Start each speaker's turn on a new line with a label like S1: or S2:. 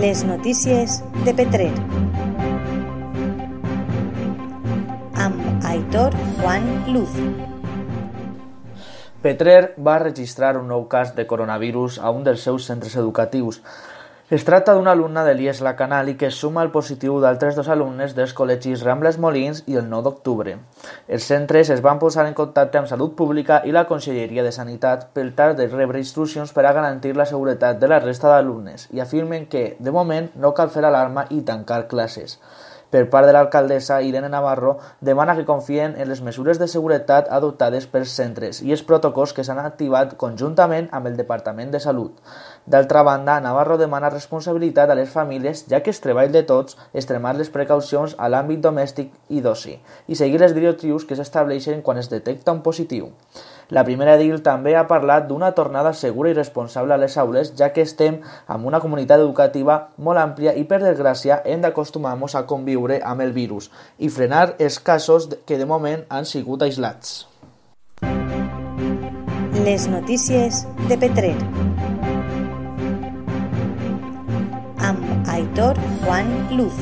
S1: Les notícies de Petrer. Amb Aitor Juan Luz.
S2: Petrer va registrar un nou cas de coronavirus a un dels seus centres educatius. Es tracta d'un alumne de l'IES La Canal i que suma el positiu d'altres dos alumnes dels col·legis Rambles Molins i el 9 d'octubre. Els centres es van posar en contacte amb Salut Pública i la Conselleria de Sanitat per tal de rebre instruccions per a garantir la seguretat de la resta d'alumnes i afirmen que, de moment, no cal fer alarma i tancar classes per part de l'alcaldessa Irene Navarro, demana que confien en les mesures de seguretat adoptades pels centres i els protocols que s'han activat conjuntament amb el Departament de Salut. D'altra banda, Navarro demana responsabilitat a les famílies, ja que és treball de tots extremar les precaucions a l'àmbit domèstic i d'oci i seguir les directrius que s'estableixen quan es detecta un positiu. La primera edil també ha parlat d'una tornada segura i responsable a les aules, ja que estem amb una comunitat educativa molt àmplia i, per desgràcia, hem d'acostumar-nos a conviure amb el virus i frenar els casos que de moment han sigut aislats.
S1: Les notícies de Petrer. Amb Aitor Juan Luz.